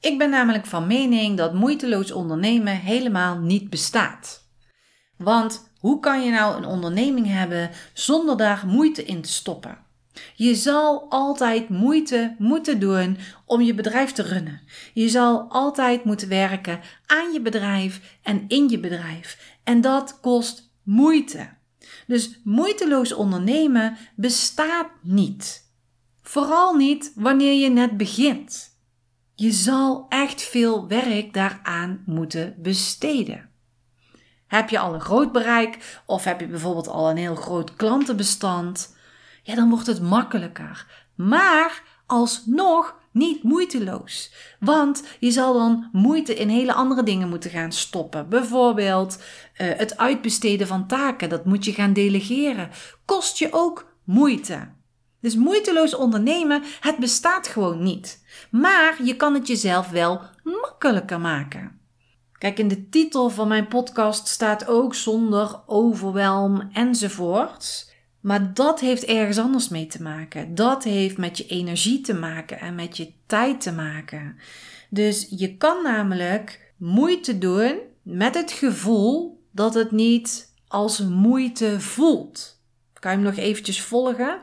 Ik ben namelijk van mening dat moeiteloos ondernemen helemaal niet bestaat. Want hoe kan je nou een onderneming hebben zonder daar moeite in te stoppen? Je zal altijd moeite moeten doen om je bedrijf te runnen. Je zal altijd moeten werken aan je bedrijf en in je bedrijf. En dat kost moeite. Dus moeiteloos ondernemen bestaat niet. Vooral niet wanneer je net begint. Je zal echt veel werk daaraan moeten besteden. Heb je al een groot bereik of heb je bijvoorbeeld al een heel groot klantenbestand? Ja, dan wordt het makkelijker. Maar alsnog niet moeiteloos. Want je zal dan moeite in hele andere dingen moeten gaan stoppen. Bijvoorbeeld uh, het uitbesteden van taken, dat moet je gaan delegeren. Kost je ook moeite. Dus moeiteloos ondernemen, het bestaat gewoon niet. Maar je kan het jezelf wel makkelijker maken. Kijk, in de titel van mijn podcast staat ook zonder overwelm enzovoorts. Maar dat heeft ergens anders mee te maken. Dat heeft met je energie te maken en met je tijd te maken. Dus je kan namelijk moeite doen met het gevoel dat het niet als moeite voelt. Kan je hem nog eventjes volgen?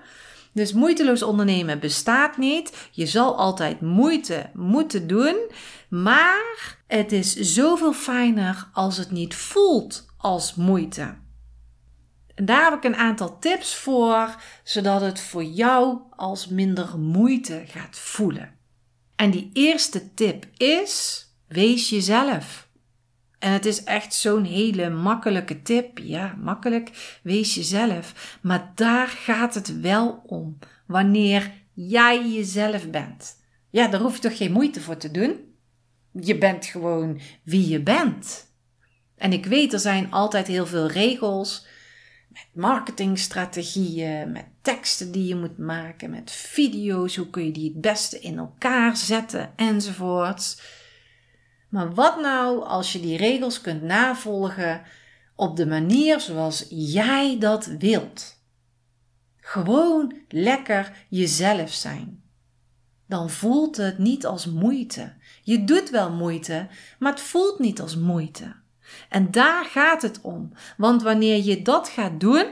Dus moeiteloos ondernemen bestaat niet. Je zal altijd moeite moeten doen. Maar het is zoveel fijner als het niet voelt als moeite. En daar heb ik een aantal tips voor, zodat het voor jou als minder moeite gaat voelen. En die eerste tip is: wees jezelf. En het is echt zo'n hele makkelijke tip. Ja, makkelijk, wees jezelf. Maar daar gaat het wel om. Wanneer jij jezelf bent. Ja, daar hoef je toch geen moeite voor te doen? Je bent gewoon wie je bent. En ik weet, er zijn altijd heel veel regels met marketingstrategieën, met teksten die je moet maken, met video's, hoe kun je die het beste in elkaar zetten enzovoorts. Maar wat nou als je die regels kunt navolgen op de manier zoals jij dat wilt? Gewoon lekker jezelf zijn. Dan voelt het niet als moeite. Je doet wel moeite, maar het voelt niet als moeite. En daar gaat het om. Want wanneer je dat gaat doen,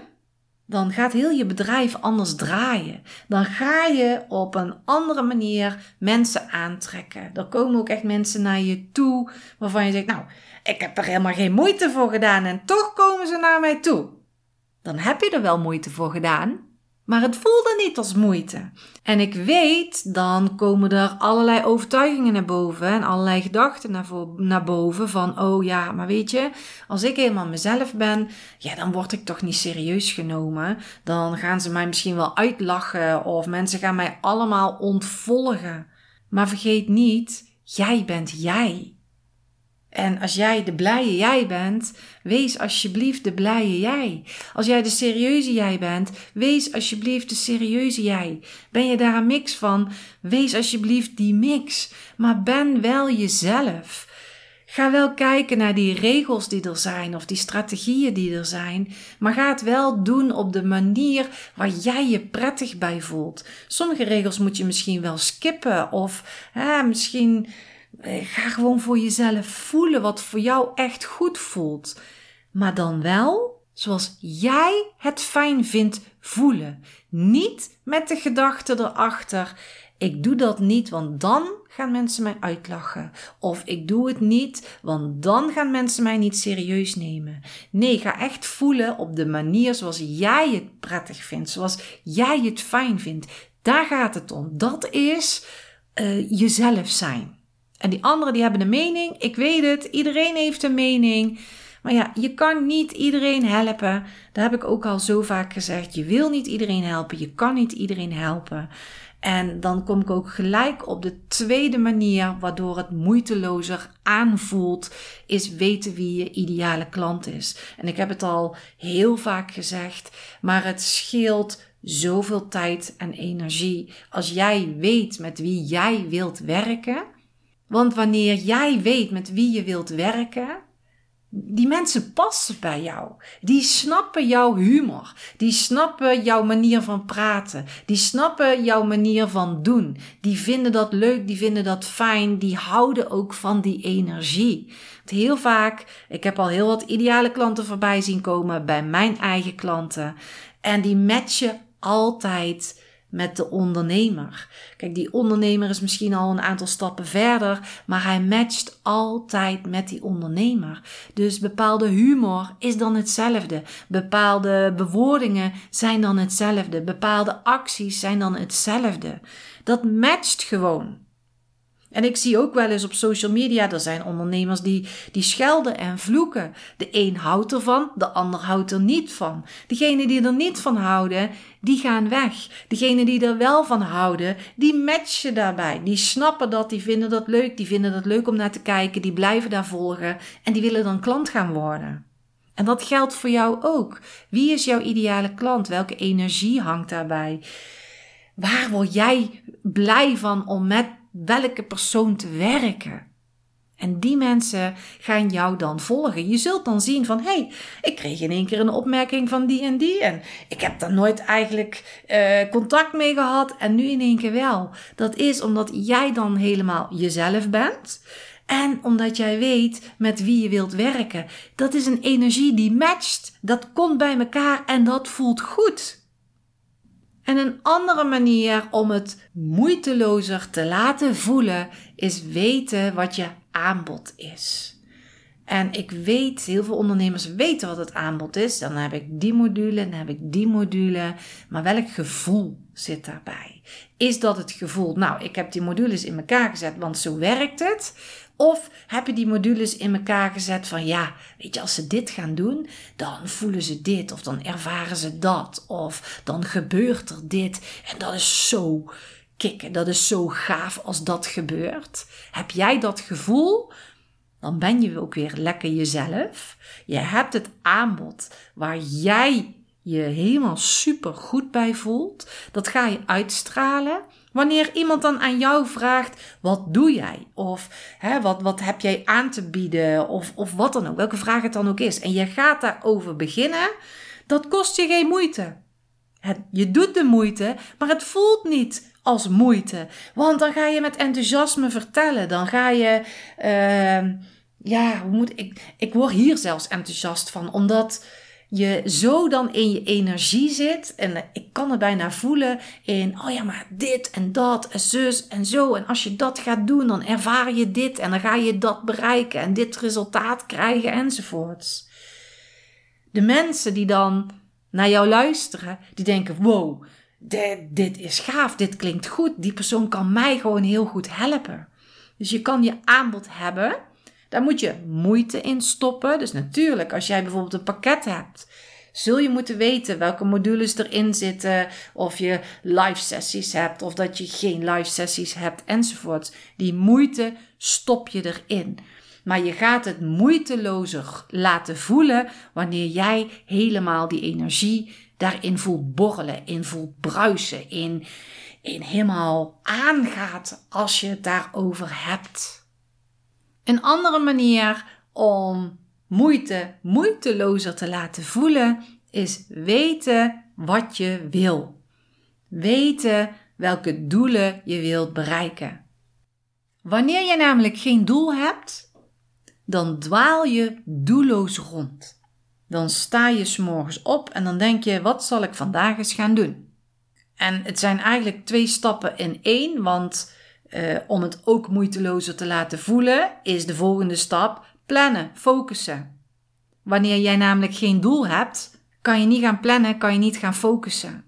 dan gaat heel je bedrijf anders draaien. Dan ga je op een andere manier mensen aantrekken. Er komen ook echt mensen naar je toe waarvan je zegt: Nou, ik heb er helemaal geen moeite voor gedaan en toch komen ze naar mij toe. Dan heb je er wel moeite voor gedaan, maar het voelde niet als moeite. En ik weet, dan komen er allerlei overtuigingen naar boven en allerlei gedachten naar, naar boven van, oh ja, maar weet je, als ik helemaal mezelf ben, ja, dan word ik toch niet serieus genomen. Dan gaan ze mij misschien wel uitlachen of mensen gaan mij allemaal ontvolgen. Maar vergeet niet, jij bent jij. En als jij de blije jij bent, wees alsjeblieft de blije jij. Als jij de serieuze jij bent, wees alsjeblieft de serieuze jij. Ben je daar een mix van? Wees alsjeblieft die mix. Maar ben wel jezelf. Ga wel kijken naar die regels die er zijn of die strategieën die er zijn, maar ga het wel doen op de manier waar jij je prettig bij voelt. Sommige regels moet je misschien wel skippen of hè, misschien ga gewoon voor jezelf voelen wat voor jou echt goed voelt. Maar dan wel zoals jij het fijn vindt voelen. Niet met de gedachte erachter: ik doe dat niet, want dan gaan mensen mij uitlachen. Of ik doe het niet, want dan gaan mensen mij niet serieus nemen. Nee, ga echt voelen op de manier zoals jij het prettig vindt, zoals jij het fijn vindt. Daar gaat het om. Dat is uh, jezelf zijn. En die anderen die hebben een mening. Ik weet het, iedereen heeft een mening. Maar ja, je kan niet iedereen helpen. Dat heb ik ook al zo vaak gezegd. Je wil niet iedereen helpen. Je kan niet iedereen helpen. En dan kom ik ook gelijk op de tweede manier waardoor het moeitelozer aanvoelt, is weten wie je ideale klant is. En ik heb het al heel vaak gezegd, maar het scheelt zoveel tijd en energie als jij weet met wie jij wilt werken. Want wanneer jij weet met wie je wilt werken, die mensen passen bij jou. Die snappen jouw humor. Die snappen jouw manier van praten. Die snappen jouw manier van doen. Die vinden dat leuk, die vinden dat fijn. Die houden ook van die energie. Want heel vaak, ik heb al heel wat ideale klanten voorbij zien komen bij mijn eigen klanten. En die matchen altijd met de ondernemer. Kijk, die ondernemer is misschien al een aantal stappen verder, maar hij matcht altijd met die ondernemer. Dus bepaalde humor is dan hetzelfde. Bepaalde bewoordingen zijn dan hetzelfde. Bepaalde acties zijn dan hetzelfde. Dat matcht gewoon. En ik zie ook wel eens op social media, er zijn ondernemers die, die schelden en vloeken. De een houdt ervan, de ander houdt er niet van. Degenen die er niet van houden, die gaan weg. Degenen die er wel van houden, die matchen daarbij. Die snappen dat, die vinden dat leuk, die vinden dat leuk om naar te kijken, die blijven daar volgen en die willen dan klant gaan worden. En dat geldt voor jou ook. Wie is jouw ideale klant? Welke energie hangt daarbij? Waar word jij blij van om met welke persoon te werken. En die mensen gaan jou dan volgen. Je zult dan zien van, hé, hey, ik kreeg in één keer een opmerking van die en die. En ik heb daar nooit eigenlijk uh, contact mee gehad. En nu in één keer wel. Dat is omdat jij dan helemaal jezelf bent. En omdat jij weet met wie je wilt werken. Dat is een energie die matcht. Dat komt bij elkaar en dat voelt goed. En een andere manier om het moeitelozer te laten voelen is weten wat je aanbod is. En ik weet, heel veel ondernemers weten wat het aanbod is. Dan heb ik die module, dan heb ik die module. Maar welk gevoel zit daarbij? Is dat het gevoel, nou, ik heb die modules in elkaar gezet, want zo werkt het? Of heb je die modules in elkaar gezet van ja, weet je, als ze dit gaan doen, dan voelen ze dit of dan ervaren ze dat of dan gebeurt er dit. En dat is zo kicken, dat is zo gaaf als dat gebeurt. Heb jij dat gevoel? Dan ben je ook weer lekker jezelf. Je hebt het aanbod waar jij je helemaal super goed bij voelt. Dat ga je uitstralen. Wanneer iemand dan aan jou vraagt: wat doe jij? Of hè, wat, wat heb jij aan te bieden? Of, of wat dan ook, welke vraag het dan ook is. En je gaat daarover beginnen, dat kost je geen moeite. Je doet de moeite, maar het voelt niet als moeite. Want dan ga je met enthousiasme vertellen. Dan ga je. Uh, ja, hoe moet ik. Ik word hier zelfs enthousiast van, omdat je zo dan in je energie zit. En ik kan het bijna voelen in, oh ja, maar dit en dat en zus en zo. En als je dat gaat doen, dan ervaar je dit en dan ga je dat bereiken en dit resultaat krijgen enzovoorts. De mensen die dan naar jou luisteren, die denken, wow, dit, dit is gaaf, dit klinkt goed. Die persoon kan mij gewoon heel goed helpen. Dus je kan je aanbod hebben daar moet je moeite in stoppen. Dus natuurlijk, als jij bijvoorbeeld een pakket hebt, zul je moeten weten welke modules erin zitten, of je live sessies hebt, of dat je geen live sessies hebt, enzovoort. Die moeite stop je erin. Maar je gaat het moeitelozer laten voelen wanneer jij helemaal die energie daarin voelt borrelen, in voelt bruisen, in, in helemaal aangaat als je het daarover hebt. Een andere manier om moeite moeitelozer te laten voelen is weten wat je wil. Weten welke doelen je wilt bereiken. Wanneer je namelijk geen doel hebt, dan dwaal je doelloos rond. Dan sta je s'morgens op en dan denk je: wat zal ik vandaag eens gaan doen? En het zijn eigenlijk twee stappen in één, want uh, om het ook moeitelozer te laten voelen, is de volgende stap plannen, focussen. Wanneer jij namelijk geen doel hebt, kan je niet gaan plannen, kan je niet gaan focussen.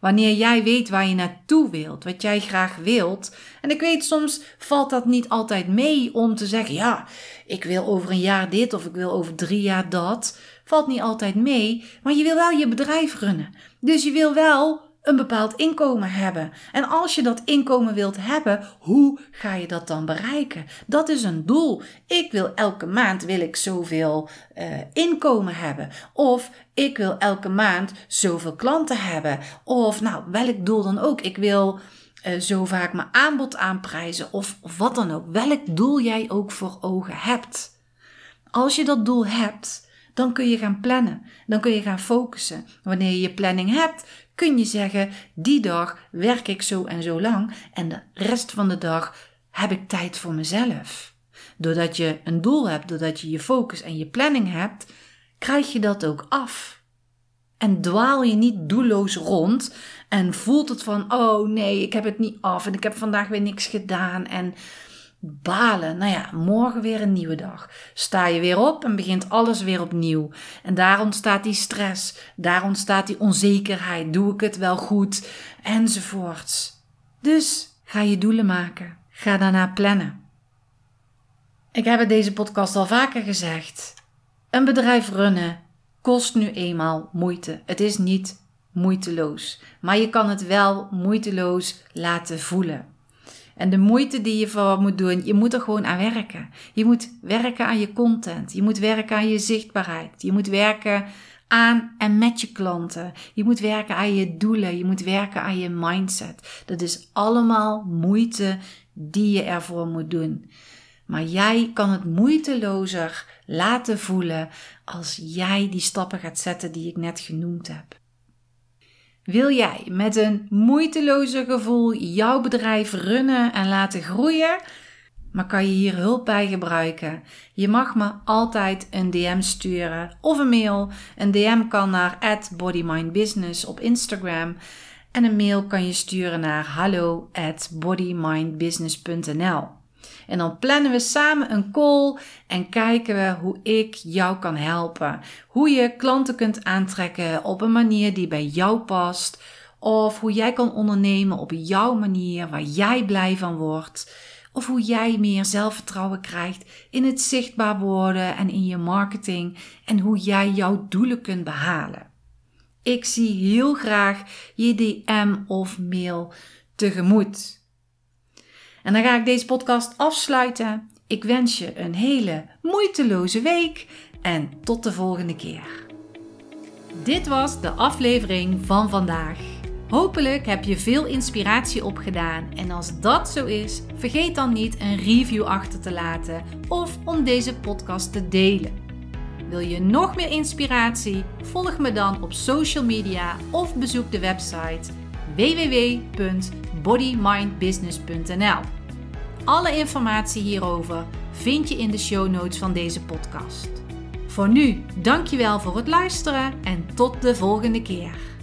Wanneer jij weet waar je naartoe wilt, wat jij graag wilt. En ik weet, soms valt dat niet altijd mee om te zeggen: ja, ik wil over een jaar dit of ik wil over drie jaar dat. Valt niet altijd mee, maar je wil wel je bedrijf runnen. Dus je wil wel een bepaald inkomen hebben. En als je dat inkomen wilt hebben, hoe ga je dat dan bereiken? Dat is een doel. Ik wil elke maand wil ik zoveel uh, inkomen hebben. Of ik wil elke maand zoveel klanten hebben. Of nou, welk doel dan ook. Ik wil uh, zo vaak mijn aanbod aanprijzen. Of, of wat dan ook. Welk doel jij ook voor ogen hebt. Als je dat doel hebt, dan kun je gaan plannen. Dan kun je gaan focussen. Wanneer je je planning hebt, kun je zeggen: die dag werk ik zo en zo lang en de rest van de dag heb ik tijd voor mezelf. Doordat je een doel hebt, doordat je je focus en je planning hebt, krijg je dat ook af. En dwaal je niet doelloos rond en voelt het van: oh nee, ik heb het niet af en ik heb vandaag weer niks gedaan en balen. Nou ja, morgen weer een nieuwe dag. Sta je weer op en begint alles weer opnieuw. En daar ontstaat die stress, daar ontstaat die onzekerheid. Doe ik het wel goed? Enzovoorts. Dus ga je doelen maken. Ga daarna plannen. Ik heb het deze podcast al vaker gezegd. Een bedrijf runnen kost nu eenmaal moeite. Het is niet moeiteloos, maar je kan het wel moeiteloos laten voelen. En de moeite die je voor moet doen, je moet er gewoon aan werken. Je moet werken aan je content. Je moet werken aan je zichtbaarheid. Je moet werken aan en met je klanten. Je moet werken aan je doelen. Je moet werken aan je mindset. Dat is allemaal moeite die je ervoor moet doen. Maar jij kan het moeitelozer laten voelen als jij die stappen gaat zetten die ik net genoemd heb. Wil jij met een moeiteloze gevoel jouw bedrijf runnen en laten groeien? Maar kan je hier hulp bij gebruiken? Je mag me altijd een DM sturen of een mail. Een DM kan naar @bodymindbusiness op Instagram en een mail kan je sturen naar hallo at bodymindbusiness.nl. En dan plannen we samen een call en kijken we hoe ik jou kan helpen. Hoe je klanten kunt aantrekken op een manier die bij jou past. Of hoe jij kan ondernemen op jouw manier waar jij blij van wordt. Of hoe jij meer zelfvertrouwen krijgt in het zichtbaar worden en in je marketing. En hoe jij jouw doelen kunt behalen. Ik zie heel graag je DM of mail tegemoet. En dan ga ik deze podcast afsluiten. Ik wens je een hele moeiteloze week en tot de volgende keer. Dit was de aflevering van vandaag. Hopelijk heb je veel inspiratie opgedaan en als dat zo is, vergeet dan niet een review achter te laten of om deze podcast te delen. Wil je nog meer inspiratie? Volg me dan op social media of bezoek de website www.bodymindbusiness.nl. Alle informatie hierover vind je in de show notes van deze podcast. Voor nu, dankjewel voor het luisteren en tot de volgende keer.